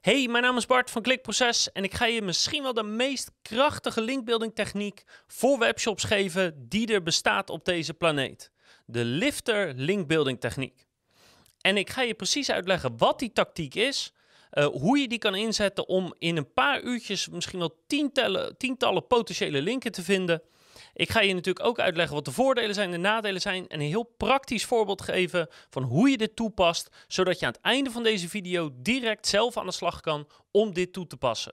Hey, mijn naam is Bart van Klikproces en ik ga je misschien wel de meest krachtige linkbuilding techniek voor webshops geven die er bestaat op deze planeet. De Lifter linkbuilding techniek. En ik ga je precies uitleggen wat die tactiek is, uh, hoe je die kan inzetten om in een paar uurtjes misschien wel tientallen, tientallen potentiële linken te vinden ik ga je natuurlijk ook uitleggen wat de voordelen zijn, de nadelen zijn en een heel praktisch voorbeeld geven van hoe je dit toepast, zodat je aan het einde van deze video direct zelf aan de slag kan om dit toe te passen.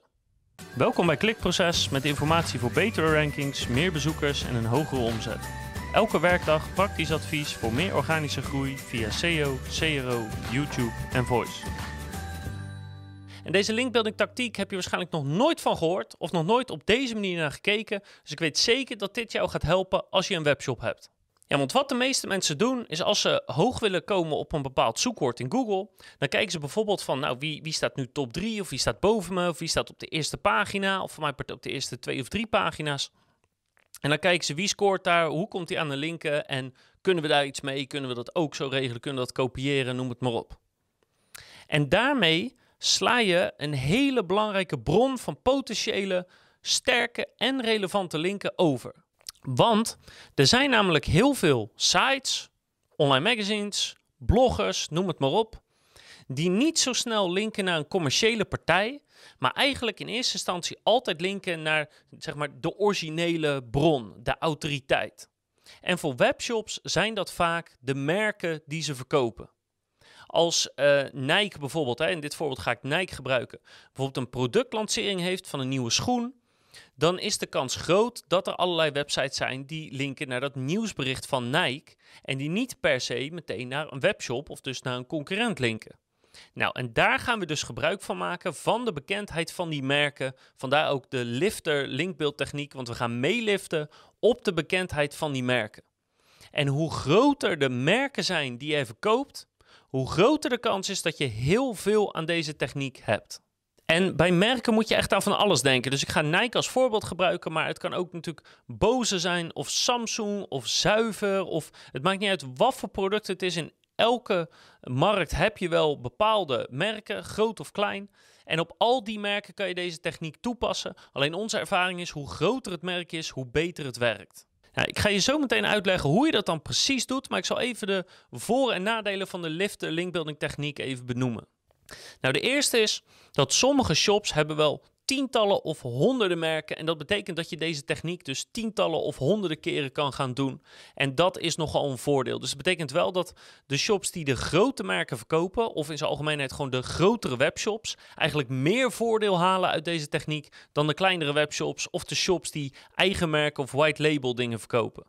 Welkom bij Klikproces met informatie voor betere rankings, meer bezoekers en een hogere omzet. Elke werkdag praktisch advies voor meer organische groei via SEO, CRO, YouTube en Voice. En deze linkbuilding tactiek heb je waarschijnlijk nog nooit van gehoord of nog nooit op deze manier naar gekeken. Dus ik weet zeker dat dit jou gaat helpen als je een webshop hebt. Ja, want wat de meeste mensen doen is als ze hoog willen komen op een bepaald zoekwoord in Google, dan kijken ze bijvoorbeeld van, nou, wie, wie staat nu top 3 of wie staat boven me of wie staat op de eerste pagina of voor mij op de eerste twee of drie pagina's. En dan kijken ze wie scoort daar, hoe komt hij aan de linken en kunnen we daar iets mee, kunnen we dat ook zo regelen, kunnen we dat kopiëren, noem het maar op. En daarmee sla je een hele belangrijke bron van potentiële sterke en relevante linken over. Want er zijn namelijk heel veel sites, online magazines, bloggers, noem het maar op, die niet zo snel linken naar een commerciële partij, maar eigenlijk in eerste instantie altijd linken naar zeg maar, de originele bron, de autoriteit. En voor webshops zijn dat vaak de merken die ze verkopen. Als uh, Nike bijvoorbeeld, hè, in dit voorbeeld ga ik Nike gebruiken, bijvoorbeeld een productlancering heeft van een nieuwe schoen, dan is de kans groot dat er allerlei websites zijn die linken naar dat nieuwsbericht van Nike en die niet per se meteen naar een webshop of dus naar een concurrent linken. Nou, en daar gaan we dus gebruik van maken van de bekendheid van die merken. Vandaar ook de lifter linkbeeldtechniek, want we gaan meeliften op de bekendheid van die merken. En hoe groter de merken zijn die je verkoopt, hoe groter de kans is dat je heel veel aan deze techniek hebt. En bij merken moet je echt aan van alles denken. Dus ik ga Nike als voorbeeld gebruiken, maar het kan ook natuurlijk Bose zijn of Samsung of Zuiver. Of het maakt niet uit wat voor product het is. In elke markt heb je wel bepaalde merken, groot of klein. En op al die merken kan je deze techniek toepassen. Alleen onze ervaring is hoe groter het merk is, hoe beter het werkt. Ik ga je zo meteen uitleggen hoe je dat dan precies doet, maar ik zal even de voor- en nadelen van de lift linkbuilding techniek even benoemen. Nou, de eerste is dat sommige shops hebben wel tientallen of honderden merken. En dat betekent dat je deze techniek dus tientallen of honderden keren kan gaan doen. En dat is nogal een voordeel. Dus dat betekent wel dat de shops die de grote merken verkopen, of in zijn algemeenheid gewoon de grotere webshops, eigenlijk meer voordeel halen uit deze techniek dan de kleinere webshops of de shops die eigen merken of white label dingen verkopen.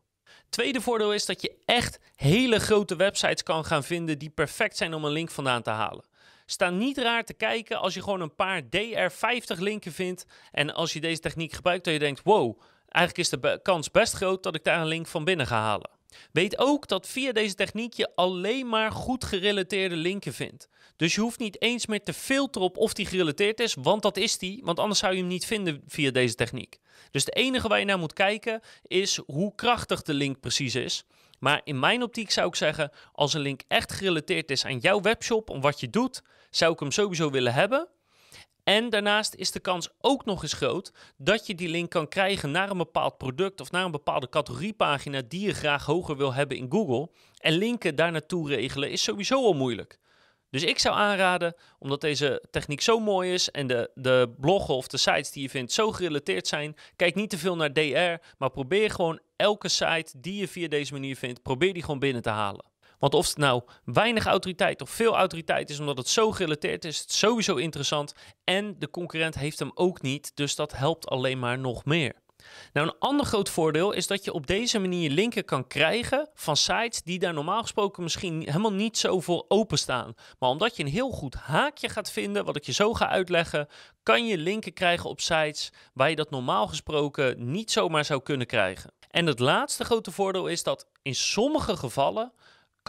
Tweede voordeel is dat je echt hele grote websites kan gaan vinden die perfect zijn om een link vandaan te halen. Sta niet raar te kijken als je gewoon een paar DR50 linken vindt. En als je deze techniek gebruikt, dat je denkt: wow, eigenlijk is de kans best groot dat ik daar een link van binnen ga halen. Weet ook dat via deze techniek je alleen maar goed gerelateerde linken vindt. Dus je hoeft niet eens meer te filteren op of die gerelateerd is, want dat is die, want anders zou je hem niet vinden via deze techniek. Dus het enige waar je naar moet kijken is hoe krachtig de link precies is. Maar in mijn optiek zou ik zeggen, als een link echt gerelateerd is aan jouw webshop, om wat je doet, zou ik hem sowieso willen hebben. En daarnaast is de kans ook nog eens groot dat je die link kan krijgen naar een bepaald product of naar een bepaalde categoriepagina die je graag hoger wil hebben in Google. En linken daar naartoe regelen is sowieso al moeilijk. Dus ik zou aanraden, omdat deze techniek zo mooi is en de, de bloggen of de sites die je vindt zo gerelateerd zijn, kijk niet te veel naar DR, maar probeer gewoon elke site die je via deze manier vindt, probeer die gewoon binnen te halen. Want of het nou weinig autoriteit of veel autoriteit is, omdat het zo gerelateerd is, is sowieso interessant. En de concurrent heeft hem ook niet, dus dat helpt alleen maar nog meer. Nou, een ander groot voordeel is dat je op deze manier linken kan krijgen van sites die daar normaal gesproken misschien helemaal niet zo voor openstaan. Maar omdat je een heel goed haakje gaat vinden, wat ik je zo ga uitleggen, kan je linken krijgen op sites waar je dat normaal gesproken niet zomaar zou kunnen krijgen. En het laatste grote voordeel is dat in sommige gevallen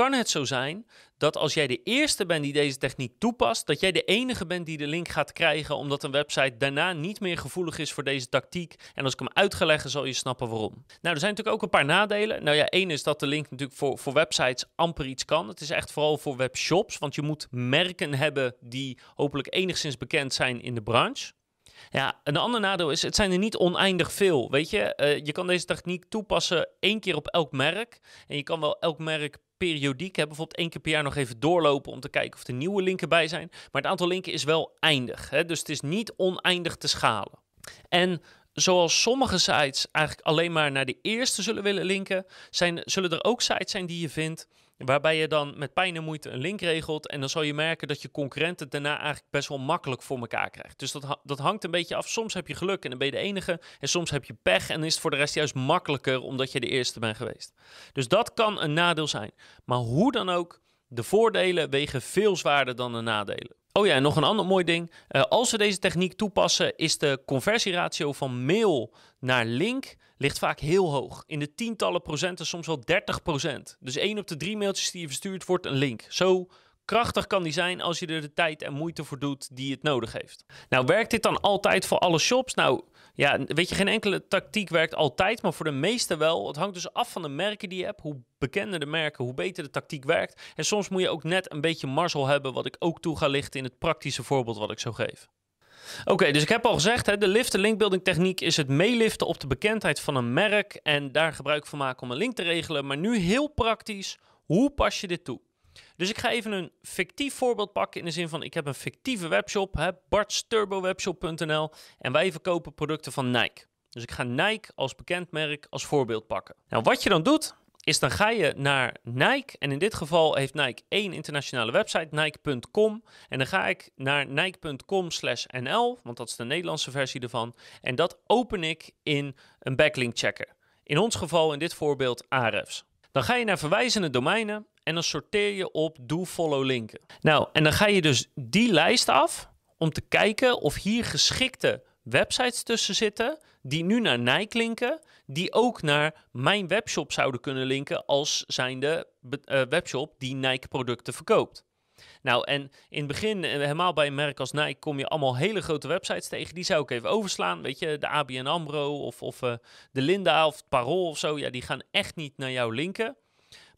kan het zo zijn dat als jij de eerste bent die deze techniek toepast, dat jij de enige bent die de link gaat krijgen, omdat een website daarna niet meer gevoelig is voor deze tactiek. En als ik hem uit ga leggen, zal je snappen waarom. Nou, er zijn natuurlijk ook een paar nadelen. Nou ja, één is dat de link natuurlijk voor, voor websites amper iets kan. Het is echt vooral voor webshops, want je moet merken hebben die hopelijk enigszins bekend zijn in de branche. Ja, een ander nadeel is, het zijn er niet oneindig veel. Weet je, uh, je kan deze techniek toepassen één keer op elk merk. En je kan wel elk merk periodiek, hè, bijvoorbeeld één keer per jaar nog even doorlopen om te kijken of er nieuwe linken bij zijn. Maar het aantal linken is wel eindig. Hè, dus het is niet oneindig te schalen. En zoals sommige sites eigenlijk alleen maar naar de eerste zullen willen linken, zijn, zullen er ook sites zijn die je vindt Waarbij je dan met pijn en moeite een link regelt. En dan zal je merken dat je concurrent het daarna eigenlijk best wel makkelijk voor elkaar krijgt. Dus dat, dat hangt een beetje af. Soms heb je geluk en dan ben je de enige. En soms heb je pech en is het voor de rest juist makkelijker omdat je de eerste bent geweest. Dus dat kan een nadeel zijn. Maar hoe dan ook, de voordelen wegen veel zwaarder dan de nadelen. Oh ja, en nog een ander mooi ding. Uh, als we deze techniek toepassen, is de conversieratio van mail naar link ligt vaak heel hoog. In de tientallen procenten, soms wel 30 procent. Dus één op de drie mailtjes die je verstuurt wordt een link. Zo krachtig kan die zijn als je er de tijd en moeite voor doet die het nodig heeft. Nou, werkt dit dan altijd voor alle shops? Nou, ja, weet je, geen enkele tactiek werkt altijd, maar voor de meeste wel. Het hangt dus af van de merken die je hebt. Hoe bekender de merken, hoe beter de tactiek werkt. En soms moet je ook net een beetje marzel hebben, wat ik ook toe ga lichten in het praktische voorbeeld wat ik zo geef. Oké, dus ik heb al gezegd, hè, de liften linkbuilding techniek is het meeliften op de bekendheid van een merk en daar gebruik van maken om een link te regelen. Maar nu heel praktisch, hoe pas je dit toe? Dus ik ga even een fictief voorbeeld pakken in de zin van ik heb een fictieve webshop, bartsturbowebshop.nl en wij verkopen producten van Nike. Dus ik ga Nike als bekend merk als voorbeeld pakken. Nou, wat je dan doet, is dan ga je naar Nike. En in dit geval heeft Nike één internationale website, nike.com. En dan ga ik naar nike.com nl, want dat is de Nederlandse versie ervan. En dat open ik in een backlink checker. In ons geval, in dit voorbeeld, Ahrefs. Dan ga je naar verwijzende domeinen en dan sorteer je op do-follow linken. Nou, en dan ga je dus die lijst af om te kijken of hier geschikte websites tussen zitten die nu naar Nike linken, die ook naar mijn webshop zouden kunnen linken als zijnde uh, webshop die Nike producten verkoopt. Nou, en in het begin, eh, helemaal bij een merk als Nike, kom je allemaal hele grote websites tegen. Die zou ik even overslaan. Weet je, de ABN AMRO of, of uh, de Linda of het Parool of zo. Ja, die gaan echt niet naar jou linken.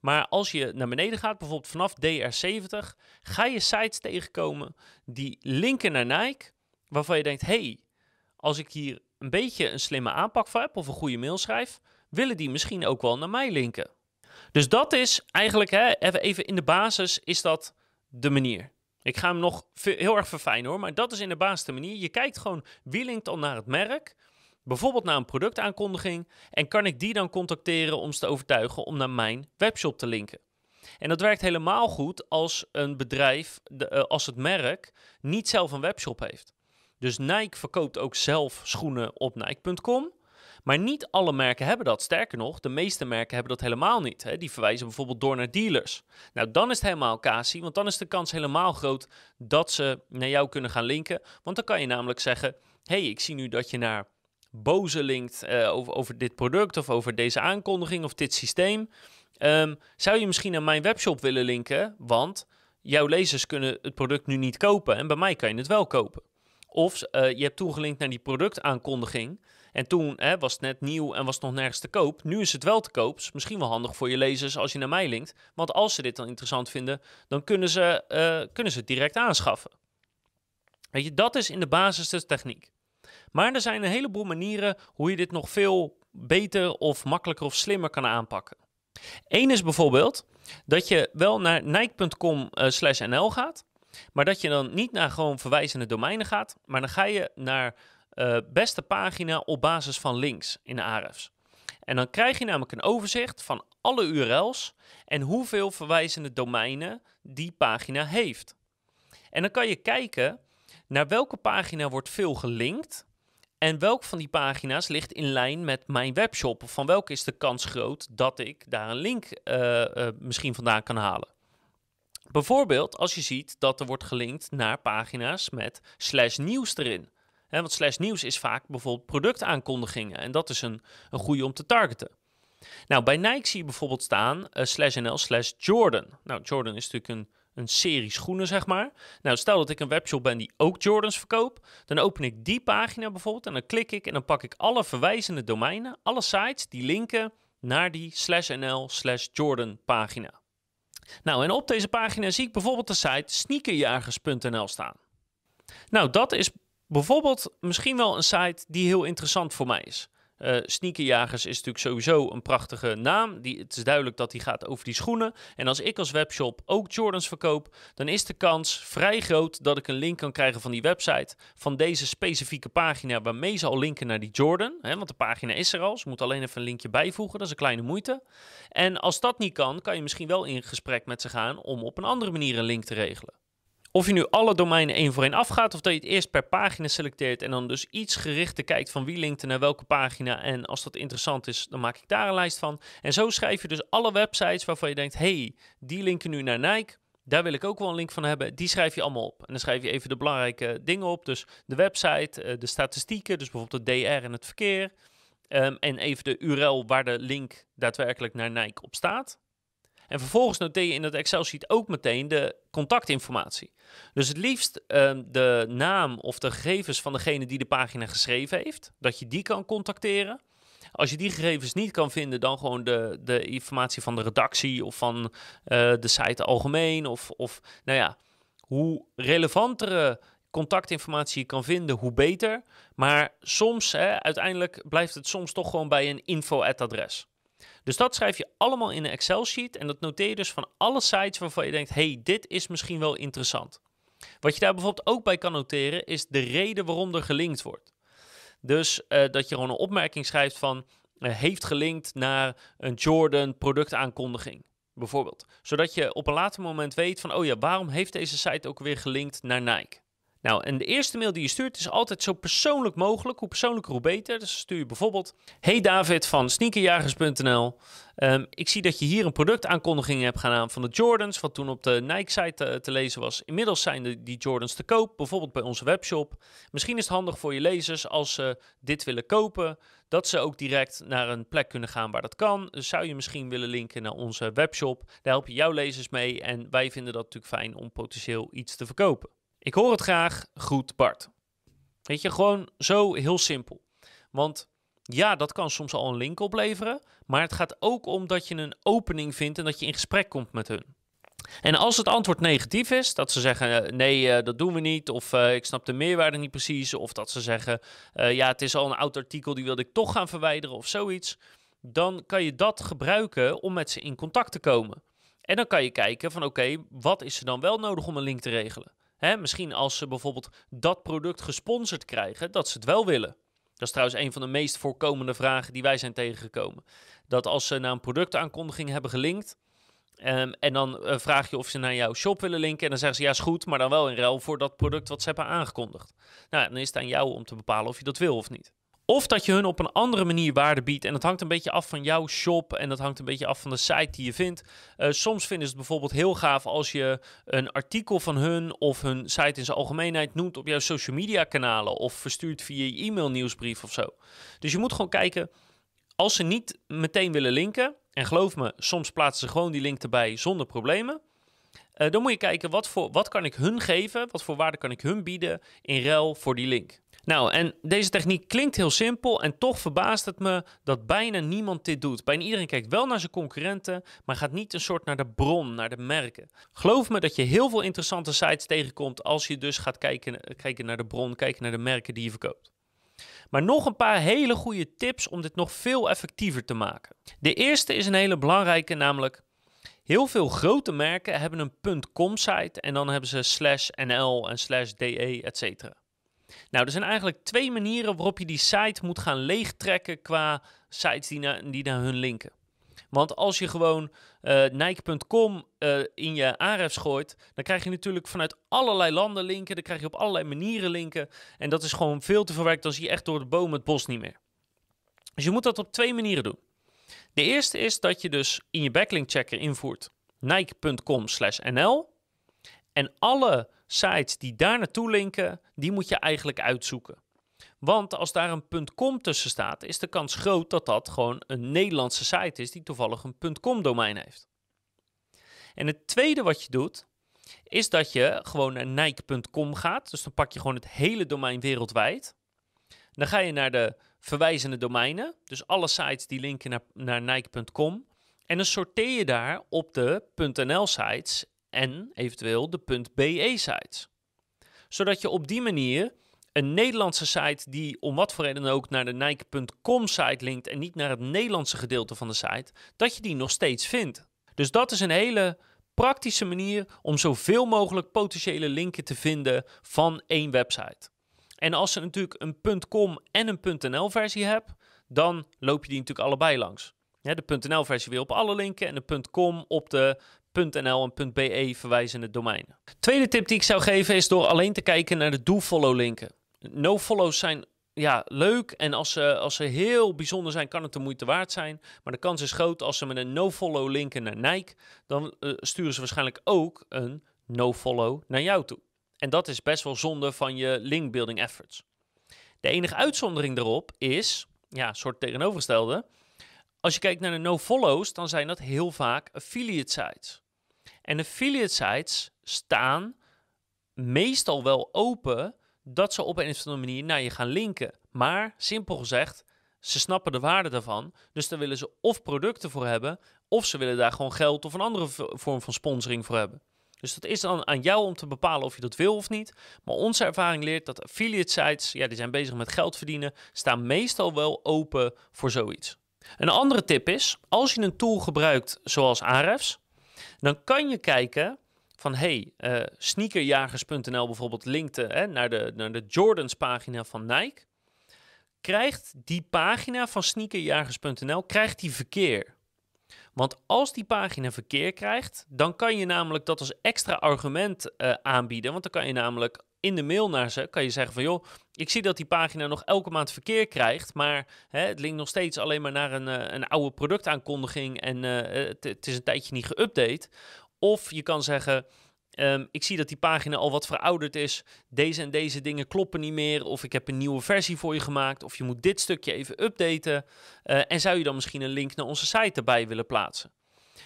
Maar als je naar beneden gaat, bijvoorbeeld vanaf DR70, ga je sites tegenkomen die linken naar Nike. Waarvan je denkt, hey, als ik hier een beetje een slimme aanpak voor heb of een goede mail schrijf, willen die misschien ook wel naar mij linken. Dus dat is eigenlijk, hè, even in de basis, is dat de manier. Ik ga hem nog heel erg verfijnen hoor, maar dat is in de basis de manier. Je kijkt gewoon wie linkt al naar het merk, bijvoorbeeld naar een productaankondiging, en kan ik die dan contacteren om ze te overtuigen om naar mijn webshop te linken. En dat werkt helemaal goed als een bedrijf, de, uh, als het merk, niet zelf een webshop heeft. Dus Nike verkoopt ook zelf schoenen op Nike.com. Maar niet alle merken hebben dat. Sterker nog, de meeste merken hebben dat helemaal niet. Hè. Die verwijzen bijvoorbeeld door naar dealers. Nou, dan is het helemaal Kasi, want dan is de kans helemaal groot dat ze naar jou kunnen gaan linken. Want dan kan je namelijk zeggen: hey, ik zie nu dat je naar Boze linkt uh, over, dit product of over deze aankondiging of dit systeem. Um, zou je misschien naar mijn webshop willen linken? Want jouw lezers kunnen het product nu niet kopen en bij mij kan je het wel kopen. Of uh, je hebt toegelinkt naar die productaankondiging. En toen hè, was het net nieuw en was het nog nergens te koop. Nu is het wel te koop. Is misschien wel handig voor je lezers als je naar mij linkt. Want als ze dit dan interessant vinden, dan kunnen ze, uh, kunnen ze het direct aanschaffen. Weet je, dat is in de basis de techniek. Maar er zijn een heleboel manieren hoe je dit nog veel beter of makkelijker of slimmer kan aanpakken. Eén is bijvoorbeeld dat je wel naar nike.com/nl uh, gaat. Maar dat je dan niet naar gewoon verwijzende domeinen gaat, maar dan ga je naar uh, beste pagina op basis van links in de Ahrefs. En dan krijg je namelijk een overzicht van alle URL's en hoeveel verwijzende domeinen die pagina heeft. En dan kan je kijken naar welke pagina wordt veel gelinkt en welke van die pagina's ligt in lijn met mijn webshop. Of van welke is de kans groot dat ik daar een link uh, uh, misschien vandaan kan halen. Bijvoorbeeld als je ziet dat er wordt gelinkt naar pagina's met slash nieuws erin. He, want slash nieuws is vaak bijvoorbeeld productaankondigingen en dat is een, een goede om te targeten. Nou, bij Nike zie je bijvoorbeeld staan uh, slash nl slash Jordan. Nou, Jordan is natuurlijk een, een serie schoenen, zeg maar. Nou, stel dat ik een webshop ben die ook Jordans verkoopt. Dan open ik die pagina bijvoorbeeld en dan klik ik en dan pak ik alle verwijzende domeinen, alle sites die linken naar die slash nl slash Jordan pagina. Nou, en op deze pagina zie ik bijvoorbeeld de site sneakerjagers.nl staan. Nou, dat is bijvoorbeeld misschien wel een site die heel interessant voor mij is. Uh, Sneakerjagers is natuurlijk sowieso een prachtige naam. Die, het is duidelijk dat die gaat over die schoenen. En als ik als webshop ook Jordans verkoop, dan is de kans vrij groot dat ik een link kan krijgen van die website. Van deze specifieke pagina waarmee ze al linken naar die Jordan. Hè, want de pagina is er al. Ze moeten alleen even een linkje bijvoegen. Dat is een kleine moeite. En als dat niet kan, kan je misschien wel in gesprek met ze gaan om op een andere manier een link te regelen. Of je nu alle domeinen één voor één afgaat, of dat je het eerst per pagina selecteert en dan dus iets gerichter kijkt van wie linkt naar welke pagina. En als dat interessant is, dan maak ik daar een lijst van. En zo schrijf je dus alle websites waarvan je denkt, hey, die linken nu naar Nike. Daar wil ik ook wel een link van hebben. Die schrijf je allemaal op. En dan schrijf je even de belangrijke dingen op. Dus de website, eh, de statistieken, dus bijvoorbeeld de DR en het verkeer. Ehm, en even de URL waar de link daadwerkelijk naar Nike op staat. En vervolgens noteer je in dat Excel-sheet ook meteen de contactinformatie. Dus het liefst uh, de naam of de gegevens van degene die de pagina geschreven heeft, dat je die kan contacteren. Als je die gegevens niet kan vinden, dan gewoon de, de informatie van de redactie of van uh, de site algemeen. Of, of nou ja, hoe relevantere contactinformatie je kan vinden, hoe beter. Maar soms, hè, uiteindelijk blijft het soms toch gewoon bij een info-adres. Dus dat schrijf je allemaal in een Excel-sheet en dat noteer je dus van alle sites waarvan je denkt, hey, dit is misschien wel interessant. Wat je daar bijvoorbeeld ook bij kan noteren is de reden waarom er gelinkt wordt. Dus uh, dat je gewoon een opmerking schrijft van, uh, heeft gelinkt naar een Jordan productaankondiging bijvoorbeeld. Zodat je op een later moment weet van, oh ja, waarom heeft deze site ook weer gelinkt naar Nike? Nou, en de eerste mail die je stuurt is altijd zo persoonlijk mogelijk. Hoe persoonlijker, hoe beter. Dus stuur je bijvoorbeeld: Hey David van sneakerjagers.nl. Ehm, ik zie dat je hier een productaankondiging hebt gedaan van de Jordans, wat toen op de Nike-site te, te, lezen was. Inmiddels zijn de, die Jordans te koop, bijvoorbeeld bij onze webshop. Misschien is het handig voor je lezers als ze dit willen kopen, dat ze ook direct naar een plek kunnen gaan waar dat kan. Dus zou je misschien willen linken naar onze webshop. Daar help je jouw lezers mee en wij vinden dat natuurlijk fijn om potentieel iets te verkopen. Ik hoor het graag. Goed, Bart. Weet je, gewoon zo heel simpel. Want ja, dat kan soms al een link opleveren. Maar het gaat ook om dat je een opening vindt en dat je in gesprek komt met hun. En als het antwoord negatief is, dat ze zeggen eh, nee, uh, dat doen we niet, of uh, ik snap de meerwaarde niet precies, of dat ze zeggen ja, het is al een oud artikel, die wilde ik toch gaan verwijderen of zoiets, dan kan je dat gebruiken om met ze in contact te komen. En dan kan je kijken van oké, wat is er dan wel nodig om een link te regelen? Hè, misschien als ze bijvoorbeeld dat product gesponsord krijgen, dat ze het wel willen. Dat is trouwens een van de meest voorkomende vragen die wij zijn tegengekomen. Dat als ze naar een productaankondiging hebben gelinkt, um, en dan uh, vraag je of ze naar jouw shop willen linken. En dan zeggen ze ja, is goed, maar dan wel in ruil voor dat product wat ze hebben aangekondigd. Nou, dan is het aan jou om te bepalen of je dat wil of niet. Of dat je hun op een andere manier waarde biedt. En dat hangt een beetje af van jouw shop. En dat hangt een beetje af van de site die je vindt. Uh, soms vinden ze het bijvoorbeeld heel gaaf als je een artikel van hun of hun site in zijn algemeenheid noemt op jouw social media kanalen. Of verstuurt via je e-mail nieuwsbrief of zo. Dus je moet gewoon kijken. Als ze niet meteen willen linken. En geloof me, soms plaatsen ze gewoon die link erbij zonder problemen. Uh, dan moet je kijken wat, voor, wat kan ik hun geven. Wat voor waarde kan ik hun bieden in ruil voor die link. Nou, en deze techniek klinkt heel simpel en toch verbaast het me dat bijna niemand dit doet. Bijna iedereen kijkt wel naar zijn concurrenten, maar gaat niet een soort naar de bron, naar de merken. Geloof me dat je heel veel interessante sites tegenkomt als je dus gaat kijken, kijken naar de bron, kijken naar de merken die je verkoopt. Maar nog een paar hele goede tips om dit nog veel effectiever te maken. De eerste is een hele belangrijke, namelijk heel veel grote merken hebben een .com site en dan hebben ze slash nl en slash de, etc. Nou, er zijn eigenlijk twee manieren waarop je die site moet gaan leegtrekken qua sites die naar, die naar hun linken. Want als je gewoon uh, Nike.com uh, in je Ahrefs gooit, dan krijg je natuurlijk vanuit allerlei landen linken. Dan krijg je op allerlei manieren linken. En dat is gewoon veel te verwerkt. Dan zie je echt door de boom het bos niet meer. Dus je moet dat op twee manieren doen. De eerste is dat je dus in je backlink checker invoert nike.com nl. En alle sites die daar naartoe linken, die moet je eigenlijk uitzoeken. Want als daar een .com tussen staat, is de kans groot dat dat gewoon een Nederlandse site is die toevallig een .com domein heeft. En het tweede wat je doet, is dat je gewoon naar nike.com gaat. Dus dan pak je gewoon het hele domein wereldwijd. Dan ga je naar de verwijzende domeinen, dus alle sites die linken naar, naar nike.com. En dan sorteer je daar op de .nl sites en eventueel de .be sites. Zodat je op die manier een Nederlandse site die om wat voor reden ook naar de Nike.com site linkt en niet naar het Nederlandse gedeelte van de site, dat je die nog steeds vindt. Dus dat is een hele praktische manier om zoveel mogelijk potentiële linken te vinden van één website. En als je natuurlijk een .com en een .nl versie hebt, dan loop je die natuurlijk allebei langs. Ja, de .nl versie weer op alle linken en de .com op de .nl en .be verwijzende domeinen. Tweede tip die ik zou geven is door alleen te kijken naar de do-follow linken. No-follows zijn ja, leuk en als ze, als ze heel bijzonder zijn, kan het de moeite waard zijn. Maar de kans is groot als ze met een no-follow linken naar Nike, dan uh, sturen ze waarschijnlijk ook een no-follow naar jou toe. En dat is best wel zonde van je linkbuilding efforts. De enige uitzondering daarop is, ja, soort tegenovergestelde. Als je kijkt naar de no-follows, dan zijn dat heel vaak affiliate sites. En affiliate sites staan meestal wel open dat ze op een of andere manier naar je gaan linken. Maar, simpel gezegd, ze snappen de waarde daarvan. Dus daar willen ze of producten voor hebben, of ze willen daar gewoon geld of een andere vorm van sponsoring voor hebben. Dus dat is dan aan jou om te bepalen of je dat wil of niet. Maar onze ervaring leert dat affiliate sites, ja, die zijn bezig met geld verdienen, staan meestal wel open voor zoiets. Een andere tip is, als je een tool gebruikt zoals Ahrefs, dan kan je kijken van hey, uh, sneakerjagers.nl bijvoorbeeld linkt uh, naar, de, naar de Jordans pagina van Nike. Krijgt die pagina van sneakerjagers.nl krijgt die verkeer? Want als die pagina verkeer krijgt, dan kan je namelijk dat als extra argument uh, aanbieden. Want dan kan je namelijk in de mail naar ze kan je zeggen van joh, ik zie dat die pagina nog elke maand verkeer krijgt, maar hè, het linkt nog steeds alleen maar naar een, uh, een oude productaankondiging en uh, het is een tijdje niet geüpdate. Of je kan zeggen, um, ik zie dat die pagina al wat verouderd is. Deze en deze dingen kloppen niet meer. Of ik heb een nieuwe versie voor je gemaakt. Of je moet dit stukje even updaten. Uh, en zou je dan misschien een link naar onze site erbij willen plaatsen?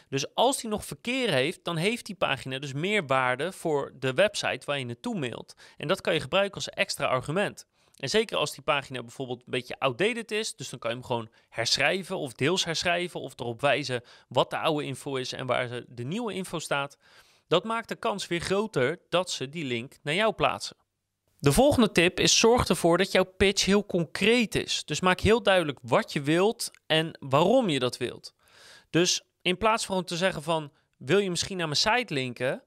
Dus als die nog verkeer heeft, dan heeft die pagina dus meer waarde voor de website waar je naartoe mailt. En dat kan je gebruiken als extra argument. En zeker als die pagina bijvoorbeeld een beetje outdated is, dus dan kan je hem gewoon herschrijven of deels herschrijven of erop wijzen wat de oude info is en waar de nieuwe info staat. Dat maakt de kans weer groter dat ze die link naar jou plaatsen. De volgende tip is zorg ervoor dat jouw pitch heel concreet is. Dus maak heel duidelijk wat je wilt en waarom je dat wilt. Dus in plaats van te zeggen van wil je misschien naar mijn site linken,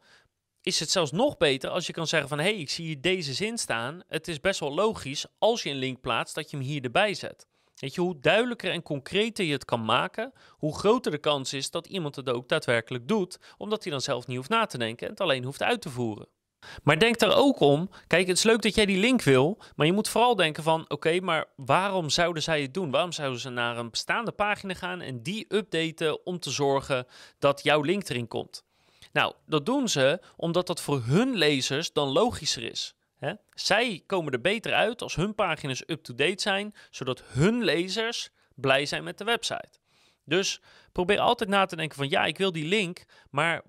is het zelfs nog beter als je kan zeggen van hé, hey, ik zie hier deze zin staan. Het is best wel logisch als je een link plaatst dat je hem hier erbij zet. Weet je, hoe duidelijker en concreter je het kan maken, hoe groter de kans is dat iemand het ook daadwerkelijk doet, omdat hij dan zelf niet hoeft na te denken en het alleen hoeft uit te voeren. Maar denk daar ook om, kijk, het is leuk dat jij die link wil, maar je moet vooral denken van, oké, maar waarom zouden zij het doen? Waarom zouden ze naar een bestaande pagina gaan en die updaten om te zorgen dat jouw link erin komt? Nou, dat doen ze omdat dat voor hun lezers dan logischer is. Hè? Zij komen er beter uit als hun pagina's up-to-date zijn, zodat hun lezers blij zijn met de website. Dus probeer altijd na te denken van ja, ik wil die link, maar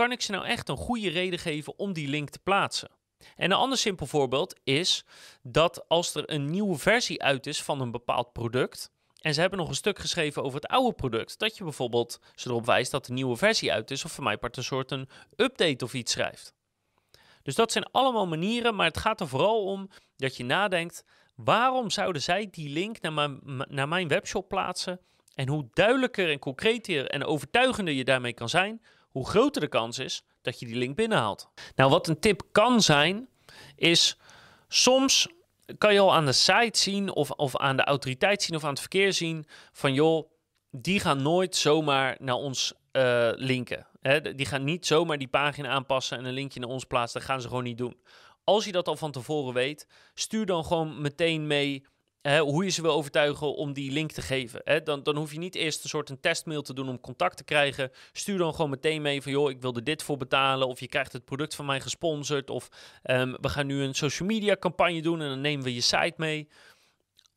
kan ik ze nou echt een goede reden geven om die link te plaatsen? En een ander simpel voorbeeld is dat als er een nieuwe versie uit is van een bepaald product, en ze hebben nog een stuk geschreven over het oude product. Dat je bijvoorbeeld ze erop wijst dat de nieuwe versie uit is. Of voor mij part een soort een update of iets schrijft. Dus dat zijn allemaal manieren. Maar het gaat er vooral om dat je nadenkt. Waarom zouden zij die link naar naar mijn webshop plaatsen? En hoe duidelijker en concreter en overtuigender je daarmee kan zijn, hoe groter de kans is dat je die link binnenhaalt. Nou, wat een tip kan zijn, is soms kan je al aan de site zien of, of aan de autoriteit zien of aan het verkeer zien van joh, die gaan nooit zomaar naar ons uh, linken. Die gaan niet zomaar die pagina aanpassen en een linkje naar ons plaatsen. Dat gaan ze gewoon niet doen. Als je dat al van tevoren weet, stuur dan gewoon meteen mee hoe je ze wil overtuigen om die link te geven. Dan, dan hoef je niet eerst een soort een testmail te doen om contact te krijgen. Stuur dan gewoon meteen mee van, joh, ik wil er dit voor betalen. Of je krijgt het product van mij gesponsord. Of ehm, we gaan nu een social media campagne doen en dan nemen we je site mee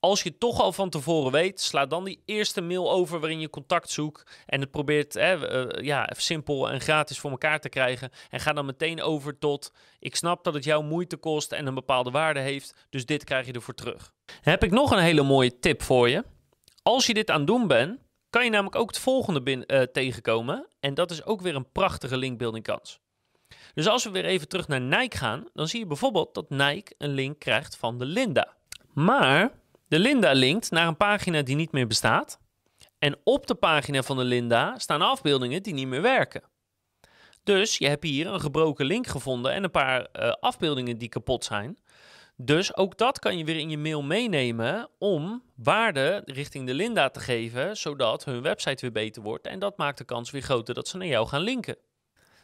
als je toch al van tevoren weet, sla dan die eerste mail over waarin je contact zoekt en het probeert hè, uh, ja, simpel en gratis voor elkaar te krijgen. En ga dan meteen over tot, ik snap dat het jouw moeite kost en een bepaalde waarde heeft, dus dit krijg je ervoor terug. heb ik nog een hele mooie tip voor je. Als je dit aan het doen bent, kan je namelijk ook het volgende uh, tegenkomen. En dat is ook weer een prachtige linkbuilding kans. Dus als we weer even terug naar Nike gaan, dan zie je bijvoorbeeld dat Nike een link krijgt van de Linda. Maar de Linda linkt naar een pagina die niet meer bestaat. En op de pagina van de Linda staan afbeeldingen die niet meer werken. Dus je hebt hier een gebroken link gevonden en een paar uh, afbeeldingen die kapot zijn. Dus ook dat kan je weer in je mail meenemen om waarde richting de Linda te geven, zodat hun website weer beter wordt. En dat maakt de kans weer groter dat ze naar jou gaan linken.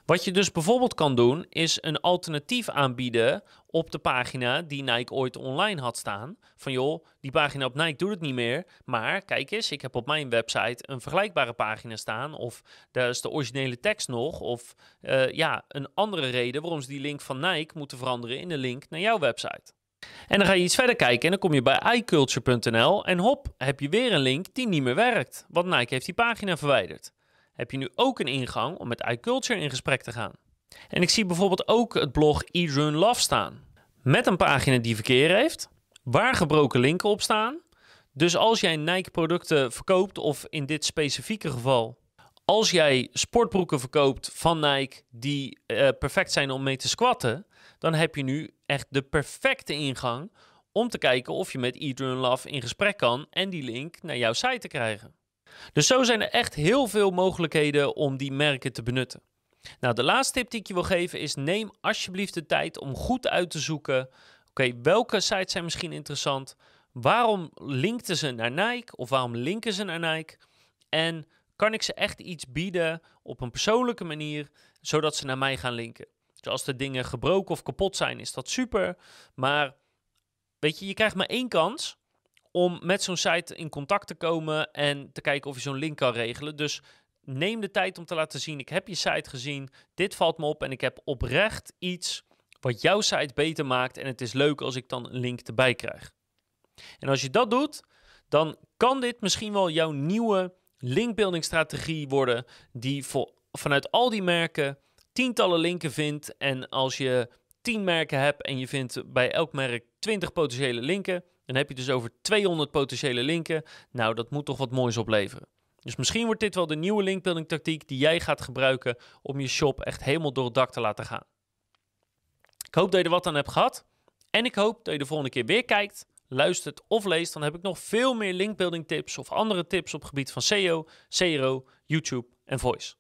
Wat je dus bijvoorbeeld kan doen, is een alternatief aanbieden op de pagina die Nike ooit online had staan. Van joh, die pagina op Nike doet het niet meer. Maar kijk eens, ik heb op mijn website een vergelijkbare pagina staan. Of daar is de originele tekst nog. Of uh, ja, een andere reden waarom ze die link van Nike moeten veranderen in de link naar jouw website. En dan ga je iets verder kijken en dan kom je bij iCulture.nl en hop, heb je weer een link die niet meer werkt. Want Nike heeft die pagina verwijderd heb je nu ook een ingang om met iCulture in gesprek te gaan. En ik zie bijvoorbeeld ook het blog Eat Run Love staan. Met een pagina die verkeer heeft, waar gebroken linken op staan. Dus als jij Nike producten verkoopt, of in dit specifieke geval, als jij sportbroeken verkoopt van Nike die uh, perfect zijn om mee te squatten, dan heb je nu echt de perfecte ingang om te kijken of je met Eat Love in gesprek kan en die link naar jouw site te krijgen. Dus zo zijn er echt heel veel mogelijkheden om die merken te benutten. Nou, de laatste tip die ik je wil geven is: neem alsjeblieft de tijd om goed uit te zoeken. Oké, welke sites zijn misschien interessant? Waarom linkten ze naar Nike of waarom linken ze naar Nike? En kan ik ze echt iets bieden op een persoonlijke manier, zodat ze naar mij gaan linken? Dus als de dingen gebroken of kapot zijn, is dat super. Maar weet je, je krijgt maar één kans om met zo'n site in contact te komen en te kijken of je zo'n link kan regelen. Dus neem de tijd om te laten zien: ik heb je site gezien, dit valt me op en ik heb oprecht iets wat jouw site beter maakt. En het is leuk als ik dan een link erbij krijg. En als je dat doet, dan kan dit misschien wel jouw nieuwe linkbuilding strategie worden, die voor, vanuit al die merken tientallen linken vindt. En als je 10 merken hebt en je vindt bij elk merk 20 potentiële linken, dan heb je dus over 200 potentiële linken. Nou, dat moet toch wat moois opleveren. Dus misschien wordt dit wel de nieuwe linkbuilding tactiek die jij gaat gebruiken om je shop echt helemaal door het dak te laten gaan. Ik hoop dat je er wat aan hebt gehad. En ik hoop dat je de volgende keer weer kijkt, luistert of leest. Dan heb ik nog veel meer linkbuilding tips of andere tips op het gebied van SEO, CRO, YouTube en Voice.